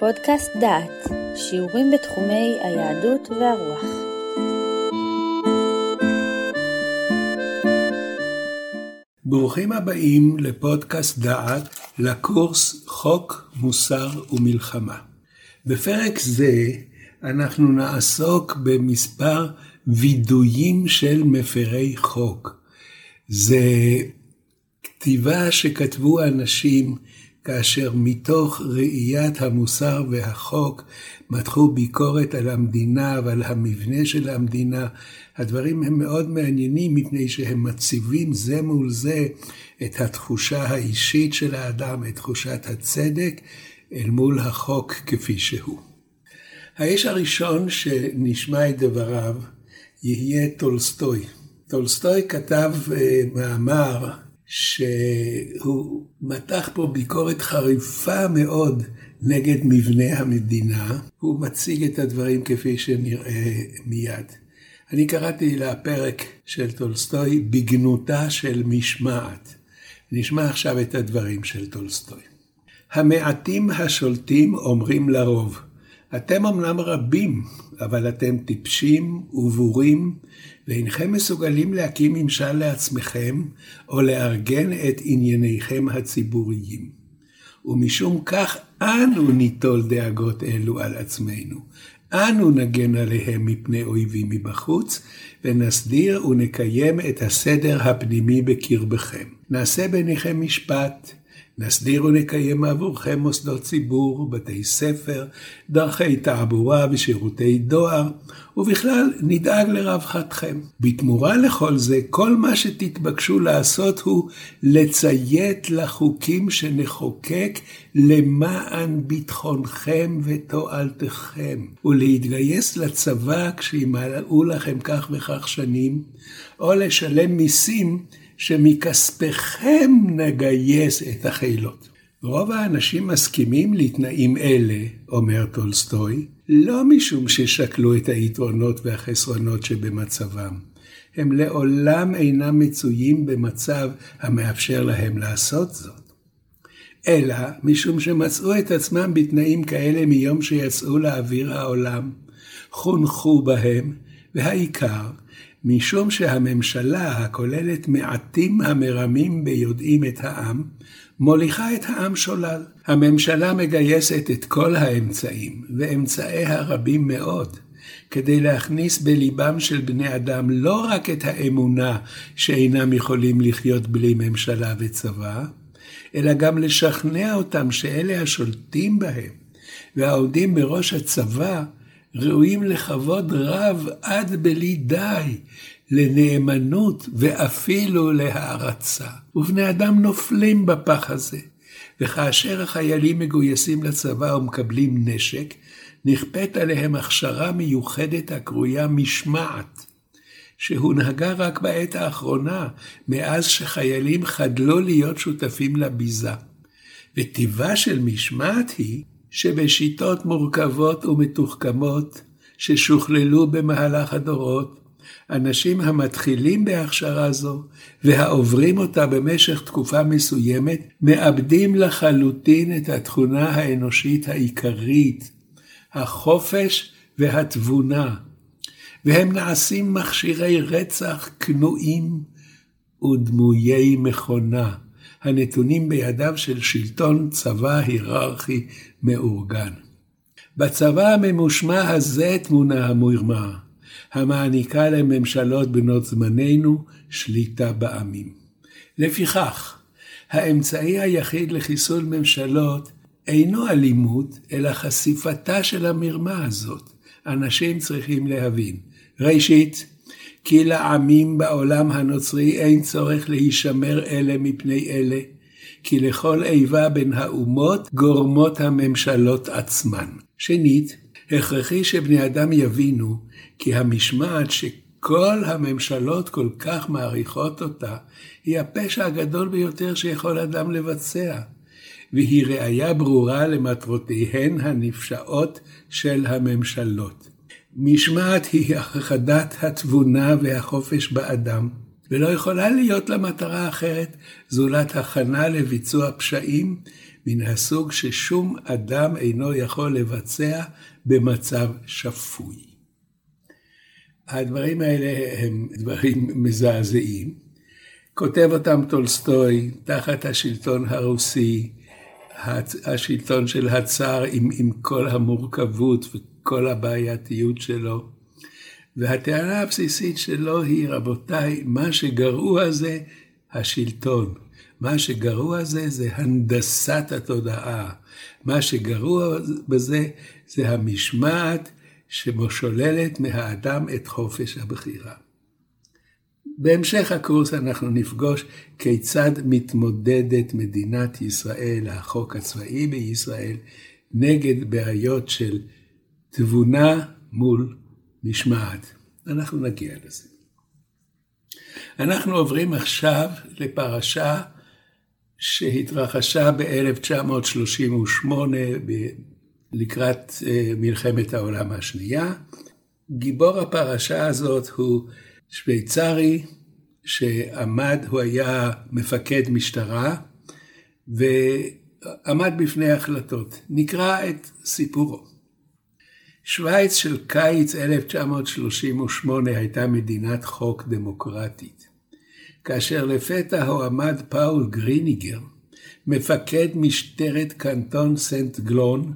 פודקאסט דעת, שיעורים בתחומי היהדות והרוח. ברוכים הבאים לפודקאסט דעת, לקורס חוק, מוסר ומלחמה. בפרק זה אנחנו נעסוק במספר וידויים של מפרי חוק. זה כתיבה שכתבו אנשים כאשר מתוך ראיית המוסר והחוק מתחו ביקורת על המדינה ועל המבנה של המדינה. הדברים הם מאוד מעניינים מפני שהם מציבים זה מול זה את התחושה האישית של האדם, את תחושת הצדק, אל מול החוק כפי שהוא. האיש הראשון שנשמע את דבריו יהיה טולסטוי. טולסטוי כתב אה, מאמר שהוא מתח פה ביקורת חריפה מאוד נגד מבנה המדינה, הוא מציג את הדברים כפי שנראה מיד. אני קראתי לפרק של טולסטוי בגנותה של משמעת. נשמע עכשיו את הדברים של טולסטוי. המעטים השולטים אומרים לרוב, אתם אמנם רבים, אבל אתם טיפשים ובורים, ואינכם מסוגלים להקים ממשל לעצמכם, או לארגן את ענייניכם הציבוריים. ומשום כך אנו ניטול דאגות אלו על עצמנו. אנו נגן עליהם מפני אויבים מבחוץ, ונסדיר ונקיים את הסדר הפנימי בקרבכם. נעשה ביניכם משפט, נסדיר ונקיים עבורכם מוסדות ציבור, בתי ספר, דרכי תעבורה ושירותי דואר, ובכלל נדאג לרווחתכם. בתמורה לכל זה, כל מה שתתבקשו לעשות הוא לציית לחוקים שנחוקק למען ביטחונכם ותועלתכם, ולהתגייס לצבא כשימלאו לכם כך וכך שנים, או לשלם מיסים שמכספכם נגייס את החילות. רוב האנשים מסכימים לתנאים אלה, אומר טולסטוי, לא משום ששקלו את היתרונות והחסרונות שבמצבם. הם לעולם אינם מצויים במצב המאפשר להם לעשות זאת. אלא משום שמצאו את עצמם בתנאים כאלה מיום שיצאו לאוויר העולם, חונכו בהם, והעיקר, משום שהממשלה הכוללת מעטים המרמים ביודעים את העם, מוליכה את העם שולל. הממשלה מגייסת את כל האמצעים, ואמצעיה רבים מאוד, כדי להכניס בליבם של בני אדם לא רק את האמונה שאינם יכולים לחיות בלי ממשלה וצבא, אלא גם לשכנע אותם שאלה השולטים בהם והעומדים בראש הצבא ראויים לכבוד רב עד בלי די, לנאמנות ואפילו להערצה. ובני אדם נופלים בפח הזה. וכאשר החיילים מגויסים לצבא ומקבלים נשק, נכפית עליהם הכשרה מיוחדת הקרויה משמעת, שהונהגה רק בעת האחרונה, מאז שחיילים חדלו להיות שותפים לביזה. וטיבה של משמעת היא שבשיטות מורכבות ומתוחכמות ששוכללו במהלך הדורות, אנשים המתחילים בהכשרה זו והעוברים אותה במשך תקופה מסוימת, מאבדים לחלוטין את התכונה האנושית העיקרית, החופש והתבונה, והם נעשים מכשירי רצח כנועים ודמויי מכונה. הנתונים בידיו של שלטון צבא היררכי מאורגן. בצבא הממושמע הזה תמונה המרמה, המעניקה לממשלות בנות זמננו שליטה בעמים. לפיכך, האמצעי היחיד לחיסול ממשלות אינו אלימות, אלא חשיפתה של המרמה הזאת. אנשים צריכים להבין. ראשית, כי לעמים בעולם הנוצרי אין צורך להישמר אלה מפני אלה, כי לכל איבה בין האומות גורמות הממשלות עצמן. שנית, הכרחי שבני אדם יבינו כי המשמעת שכל הממשלות כל כך מעריכות אותה, היא הפשע הגדול ביותר שיכול אדם לבצע, והיא ראיה ברורה למטרותיהן הנפשעות של הממשלות. משמעת היא הכחדת התבונה והחופש באדם, ולא יכולה להיות לה מטרה אחרת זולת הכנה לביצוע פשעים מן הסוג ששום אדם אינו יכול לבצע במצב שפוי. הדברים האלה הם דברים מזעזעים. כותב אותם טולסטוי תחת השלטון הרוסי, השלטון של הצאר עם, עם כל המורכבות וכל הבעייתיות שלו. והטענה הבסיסית שלו היא, רבותיי, מה שגרוע זה השלטון. מה שגרוע זה, זה הנדסת התודעה. מה שגרוע בזה, זה המשמעת ששוללת מהאדם את חופש הבחירה. בהמשך הקורס אנחנו נפגוש כיצד מתמודדת מדינת ישראל, החוק הצבאי בישראל, נגד בעיות של תבונה מול משמעת. אנחנו נגיע לזה. אנחנו עוברים עכשיו לפרשה שהתרחשה ב-1938 לקראת אה, מלחמת העולם השנייה. גיבור הפרשה הזאת הוא שוויצרי שעמד, הוא היה מפקד משטרה ועמד בפני החלטות. נקרא את סיפורו. שווייץ של קיץ 1938 הייתה מדינת חוק דמוקרטית. כאשר לפתע הועמד פאול גריניגר, מפקד משטרת קנטון סנט גלון,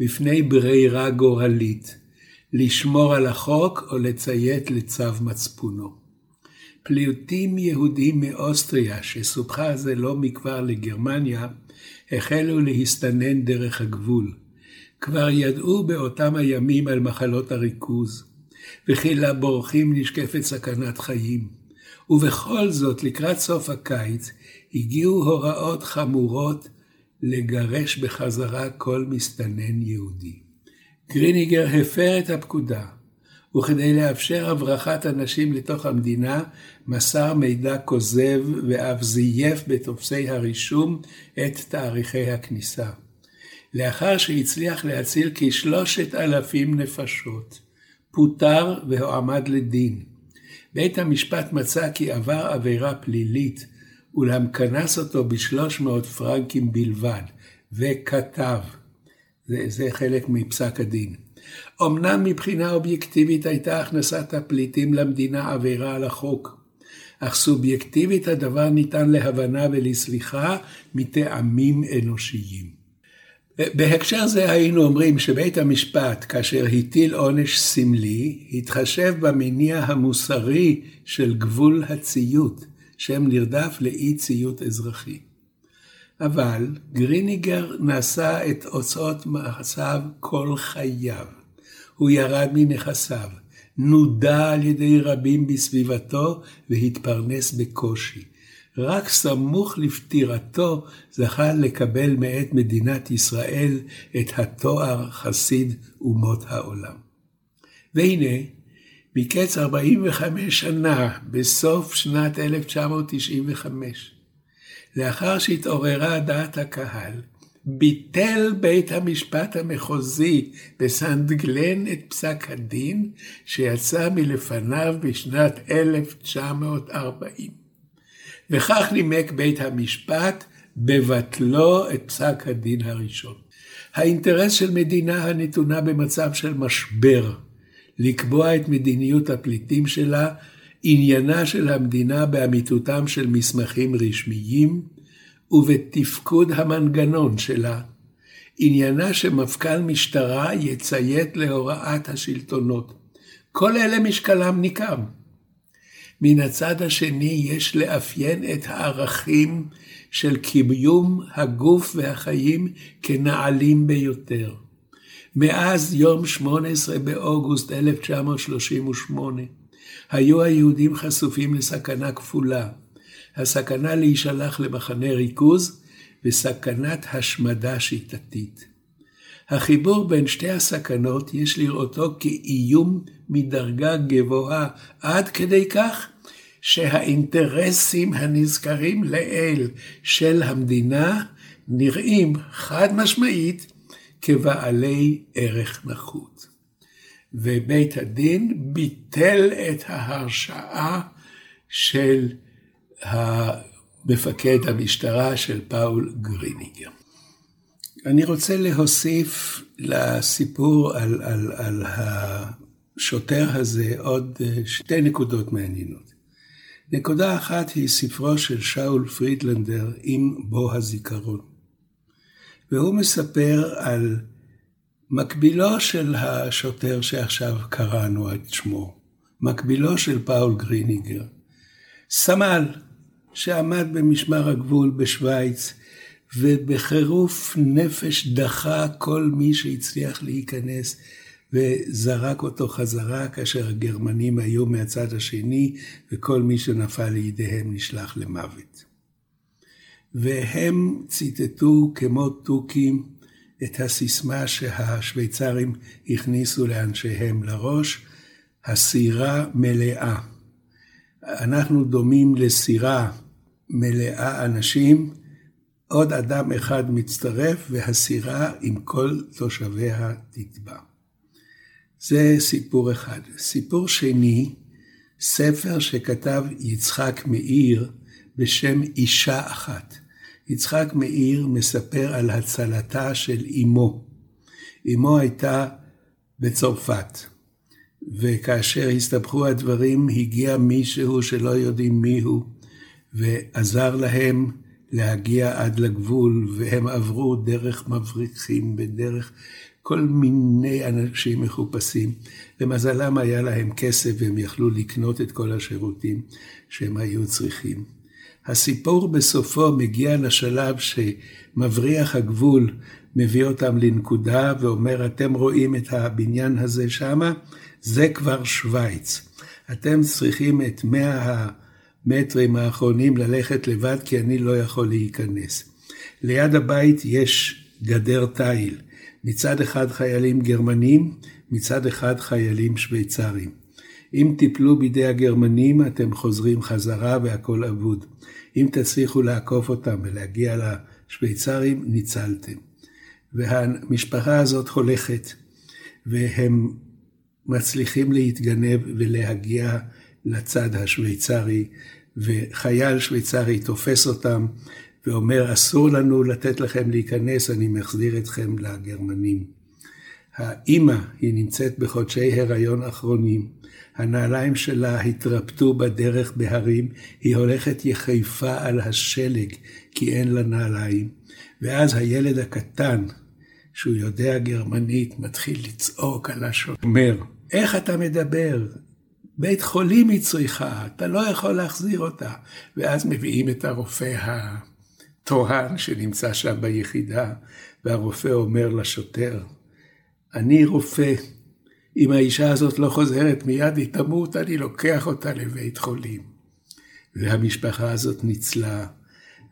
בפני ברירה גורלית, לשמור על החוק או לציית לצו מצפונו. פליטים יהודים מאוסטריה, שסופחה זה לא מכבר לגרמניה, החלו להסתנן דרך הגבול. כבר ידעו באותם הימים על מחלות הריכוז, וכי לבורחים נשקפת סכנת חיים. ובכל זאת, לקראת סוף הקיץ, הגיעו הוראות חמורות לגרש בחזרה כל מסתנן יהודי. גריניגר הפר את הפקודה, וכדי לאפשר הברחת אנשים לתוך המדינה, מסר מידע כוזב ואף זייף בטופסי הרישום את תאריכי הכניסה. לאחר שהצליח להציל כשלושת אלפים נפשות, פוטר והועמד לדין. בית המשפט מצא כי עבר עבירה פלילית, אולם כנס אותו בשלוש מאות פרנקים בלבד, וכתב, זה, זה חלק מפסק הדין. אמנם מבחינה אובייקטיבית הייתה הכנסת הפליטים למדינה עבירה על החוק, אך סובייקטיבית הדבר ניתן להבנה ולסליחה מטעמים אנושיים. בהקשר זה היינו אומרים שבית המשפט, כאשר הטיל עונש סמלי, התחשב במניע המוסרי של גבול הציות, שם נרדף לאי ציות אזרחי. אבל גריניגר נשא את הוצאות מעשיו כל חייו. הוא ירד מנכסיו, נודע על ידי רבים בסביבתו והתפרנס בקושי. רק סמוך לפטירתו זכה לקבל מאת מדינת ישראל את התואר חסיד אומות העולם. והנה, מקץ 45 שנה, בסוף שנת 1995, לאחר שהתעוררה דעת הקהל, ביטל בית המשפט המחוזי בסנט גלן את פסק הדין שיצא מלפניו בשנת 1940. וכך נימק בית המשפט בבטלו את פסק הדין הראשון. האינטרס של מדינה הנתונה במצב של משבר, לקבוע את מדיניות הפליטים שלה, עניינה של המדינה באמיתותם של מסמכים רשמיים ובתפקוד המנגנון שלה. עניינה שמפכ"ל משטרה יציית להוראת השלטונות. כל אלה משקלם ניכר. מן הצד השני יש לאפיין את הערכים של קיום הגוף והחיים כנעלים ביותר. מאז יום 18 באוגוסט 1938 היו היהודים חשופים לסכנה כפולה, הסכנה להישלח למחנה ריכוז וסכנת השמדה שיטתית. החיבור בין שתי הסכנות יש לראותו כאיום מדרגה גבוהה עד כדי כך שהאינטרסים הנזכרים לעיל של המדינה נראים חד משמעית כבעלי ערך נחות. ובית הדין ביטל את ההרשעה של מפקד המשטרה של פאול גריניגר. אני רוצה להוסיף לסיפור על, על, על השוטר הזה עוד שתי נקודות מעניינות. נקודה אחת היא ספרו של שאול פרידלנדר עם בו הזיכרון. והוא מספר על מקבילו של השוטר שעכשיו קראנו את שמו, מקבילו של פאול גריניגר, סמל שעמד במשמר הגבול בשוויץ, ובחירוף נפש דחה כל מי שהצליח להיכנס וזרק אותו חזרה כאשר הגרמנים היו מהצד השני וכל מי שנפל לידיהם נשלח למוות. והם ציטטו כמו תוכים את הסיסמה שהשוויצרים הכניסו לאנשיהם לראש, הסירה מלאה. אנחנו דומים לסירה מלאה אנשים, עוד אדם אחד מצטרף והסירה עם כל תושביה תטבע. זה סיפור אחד. סיפור שני, ספר שכתב יצחק מאיר בשם אישה אחת. יצחק מאיר מספר על הצלתה של אמו. אמו הייתה בצרפת, וכאשר הסתבכו הדברים, הגיע מישהו שלא יודעים מיהו, ועזר להם להגיע עד לגבול, והם עברו דרך מבריחים, בדרך כל מיני אנשים מחופשים. למזלם היה להם כסף והם יכלו לקנות את כל השירותים שהם היו צריכים. הסיפור בסופו מגיע לשלב שמבריח הגבול מביא אותם לנקודה ואומר, אתם רואים את הבניין הזה שמה? זה כבר שווייץ. אתם צריכים את מאה המטרים האחרונים ללכת לבד, כי אני לא יכול להיכנס. ליד הבית יש גדר תיל. מצד אחד חיילים גרמנים, מצד אחד חיילים שוויצרים. אם תיפלו בידי הגרמנים, אתם חוזרים חזרה והכל אבוד. אם תצליחו לעקוף אותם ולהגיע לשוויצרים, ניצלתם. והמשפחה הזאת הולכת, והם מצליחים להתגנב ולהגיע לצד השוויצרי, וחייל שוויצרי תופס אותם ואומר, אסור לנו לתת לכם להיכנס, אני מחזיר אתכם לגרמנים. האימא, היא נמצאת בחודשי הריון אחרונים, הנעליים שלה התרפטו בדרך בהרים, היא הולכת יחפה על השלג, כי אין לה נעליים. ואז הילד הקטן, שהוא יודע גרמנית, מתחיל לצעוק על השומר, איך אתה מדבר? בית חולים היא צריכה, אתה לא יכול להחזיר אותה. ואז מביאים את הרופא התורן שנמצא שם ביחידה, והרופא אומר לשוטר, אני רופא, אם האישה הזאת לא חוזרת מיד היא תמות, אני לוקח אותה לבית חולים. והמשפחה הזאת ניצלה,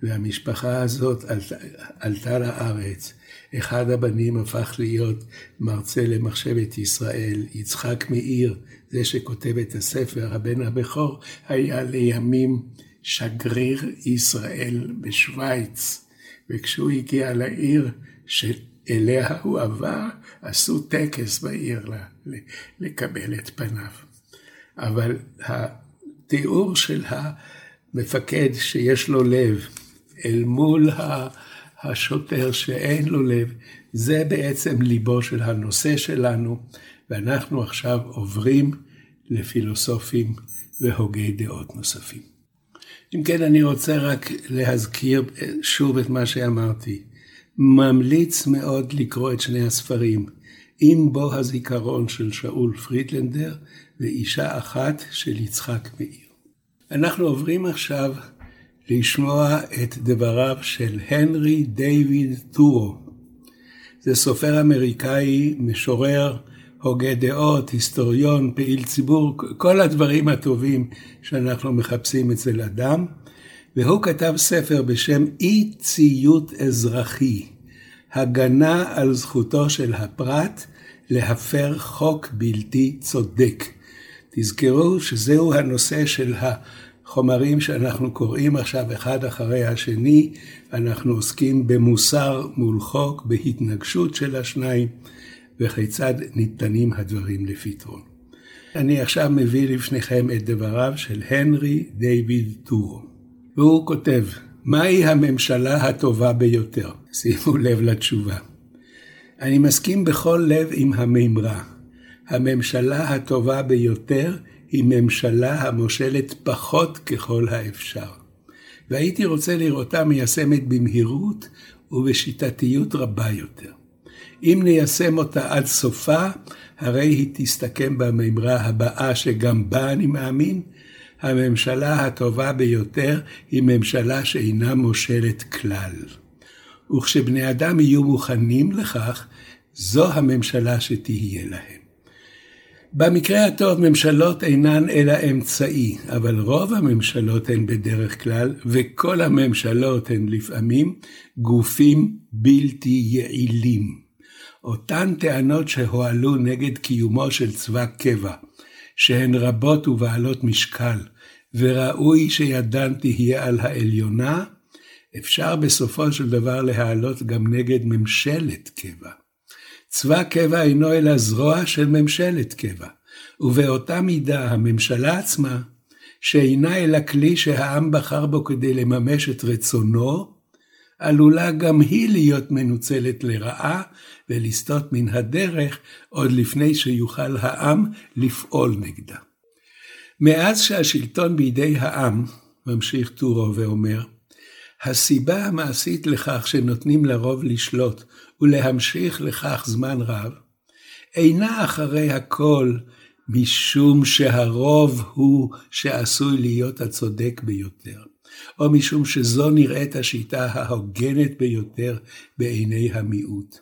והמשפחה הזאת עלתה, עלתה לארץ. אחד הבנים הפך להיות מרצה למחשבת ישראל, יצחק מאיר, זה שכותב את הספר, הבן הבכור, היה לימים שגריר ישראל בשוויץ, וכשהוא הגיע לעיר שאליה הוא עבר, עשו טקס בעיר לקבל את פניו. אבל התיאור של המפקד שיש לו לב אל מול השוטר שאין לו לב, זה בעצם ליבו של הנושא שלנו, ואנחנו עכשיו עוברים לפילוסופים והוגי דעות נוספים. אם כן, אני רוצה רק להזכיר שוב את מה שאמרתי. ממליץ מאוד לקרוא את שני הספרים, עם בו הזיכרון של שאול פרידלנדר ואישה אחת של יצחק מאיר. אנחנו עוברים עכשיו לשמוע את דבריו של הנרי דיוויד טורו. זה סופר אמריקאי, משורר, הוגה דעות, היסטוריון, פעיל ציבור, כל הדברים הטובים שאנחנו מחפשים אצל אדם. והוא כתב ספר בשם אי ציות אזרחי, הגנה על זכותו של הפרט להפר חוק בלתי צודק. תזכרו שזהו הנושא של החומרים שאנחנו קוראים עכשיו אחד אחרי השני, אנחנו עוסקים במוסר מול חוק, בהתנגשות של השניים, וכיצד ניתנים הדברים לפתרון. אני עכשיו מביא לפניכם את דבריו של הנרי דיוויד טורו. והוא כותב, מהי הממשלה הטובה ביותר? שימו לב לתשובה. אני מסכים בכל לב עם המימרה. הממשלה הטובה ביותר היא ממשלה המושלת פחות ככל האפשר. והייתי רוצה לראותה מיישמת במהירות ובשיטתיות רבה יותר. אם ניישם אותה עד סופה, הרי היא תסתכם במימרה הבאה שגם בה אני מאמין, הממשלה הטובה ביותר היא ממשלה שאינה מושלת כלל. וכשבני אדם יהיו מוכנים לכך, זו הממשלה שתהיה להם. במקרה הטוב ממשלות אינן אלא אמצעי, אבל רוב הממשלות הן בדרך כלל, וכל הממשלות הן לפעמים, גופים בלתי יעילים. אותן טענות שהועלו נגד קיומו של צבא קבע, שהן רבות ובעלות משקל, וראוי שידן תהיה על העליונה, אפשר בסופו של דבר להעלות גם נגד ממשלת קבע. צבא קבע אינו אלא זרוע של ממשלת קבע, ובאותה מידה הממשלה עצמה, שאינה אלא כלי שהעם בחר בו כדי לממש את רצונו, עלולה גם היא להיות מנוצלת לרעה ולסטות מן הדרך עוד לפני שיוכל העם לפעול נגדה. מאז שהשלטון בידי העם, ממשיך טורו ואומר, הסיבה המעשית לכך שנותנים לרוב לשלוט ולהמשיך לכך זמן רב, אינה אחרי הכל משום שהרוב הוא שעשוי להיות הצודק ביותר, או משום שזו נראית השיטה ההוגנת ביותר בעיני המיעוט,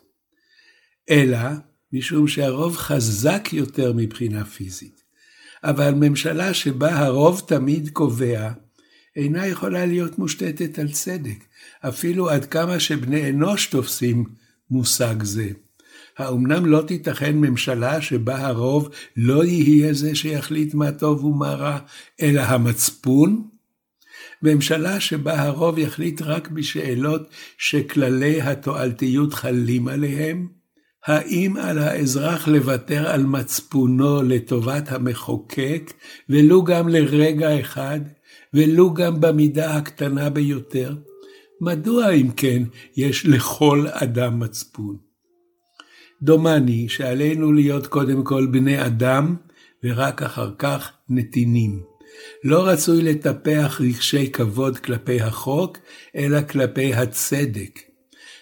אלא משום שהרוב חזק יותר מבחינה פיזית. אבל ממשלה שבה הרוב תמיד קובע, אינה יכולה להיות מושתתת על צדק, אפילו עד כמה שבני אנוש תופסים מושג זה. האומנם לא תיתכן ממשלה שבה הרוב לא יהיה זה שיחליט מה טוב ומה רע, אלא המצפון? ממשלה שבה הרוב יחליט רק בשאלות שכללי התועלתיות חלים עליהם? האם על האזרח לוותר על מצפונו לטובת המחוקק, ולו גם לרגע אחד, ולו גם במידה הקטנה ביותר? מדוע אם כן יש לכל אדם מצפון? דומני שעלינו להיות קודם כל בני אדם, ורק אחר כך נתינים. לא רצוי לטפח רגשי כבוד כלפי החוק, אלא כלפי הצדק.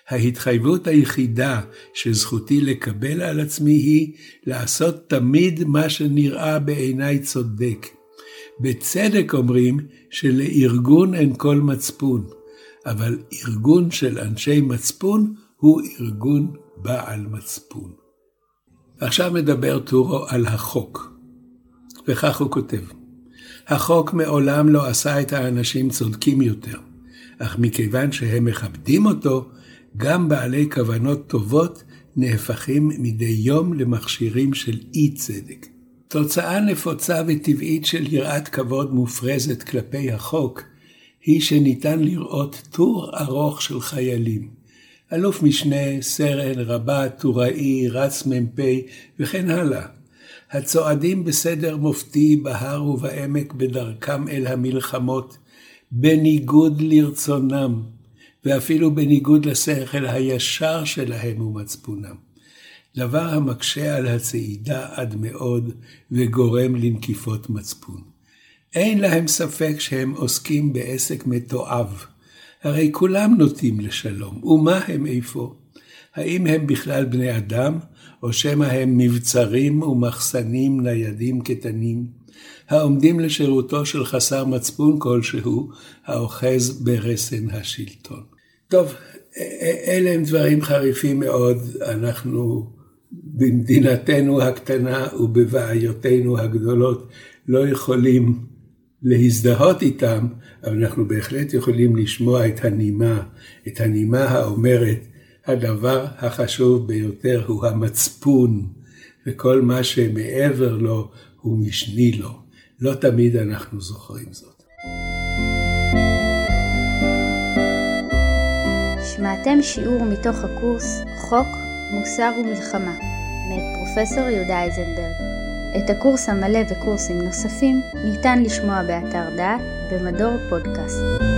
ההתחייבות היחידה שזכותי לקבל על עצמי היא לעשות תמיד מה שנראה בעיניי צודק. בצדק אומרים שלארגון אין כל מצפון, אבל ארגון של אנשי מצפון הוא ארגון בעל מצפון. עכשיו מדבר טורו על החוק, וכך הוא כותב: החוק מעולם לא עשה את האנשים צודקים יותר, אך מכיוון שהם מכבדים אותו, גם בעלי כוונות טובות נהפכים מדי יום למכשירים של אי צדק. תוצאה נפוצה וטבעית של יראת כבוד מופרזת כלפי החוק, היא שניתן לראות טור ארוך של חיילים. אלוף משנה, סרן, רב"ט, טוראי, רץ מ"פ וכן הלאה. הצועדים בסדר מופתי בהר ובעמק בדרכם אל המלחמות, בניגוד לרצונם, ואפילו בניגוד לשכל הישר שלהם ומצפונם. דבר המקשה על הצעידה עד מאוד וגורם לנקיפות מצפון. אין להם ספק שהם עוסקים בעסק מתועב. הרי כולם נוטים לשלום, ומה הם איפה? האם הם בכלל בני אדם, או שמא הם מבצרים ומחסנים ניידים קטנים, העומדים לשירותו של חסר מצפון כלשהו, האוחז ברסן השלטון. טוב, אלה הם דברים חריפים מאוד, אנחנו במדינתנו הקטנה ובבעיותינו הגדולות לא יכולים להזדהות איתם, אבל אנחנו בהחלט יכולים לשמוע את הנימה, את הנימה האומרת, הדבר החשוב ביותר הוא המצפון, וכל מה שמעבר לו הוא משני לו. לא תמיד אנחנו זוכרים זאת. שמעתם שיעור מתוך הקורס חוק, מוסר ומלחמה, פרופסור יהודה איזנברג. את הקורס המלא וקורסים נוספים ניתן לשמוע באתר דעת במדור פודקאסט.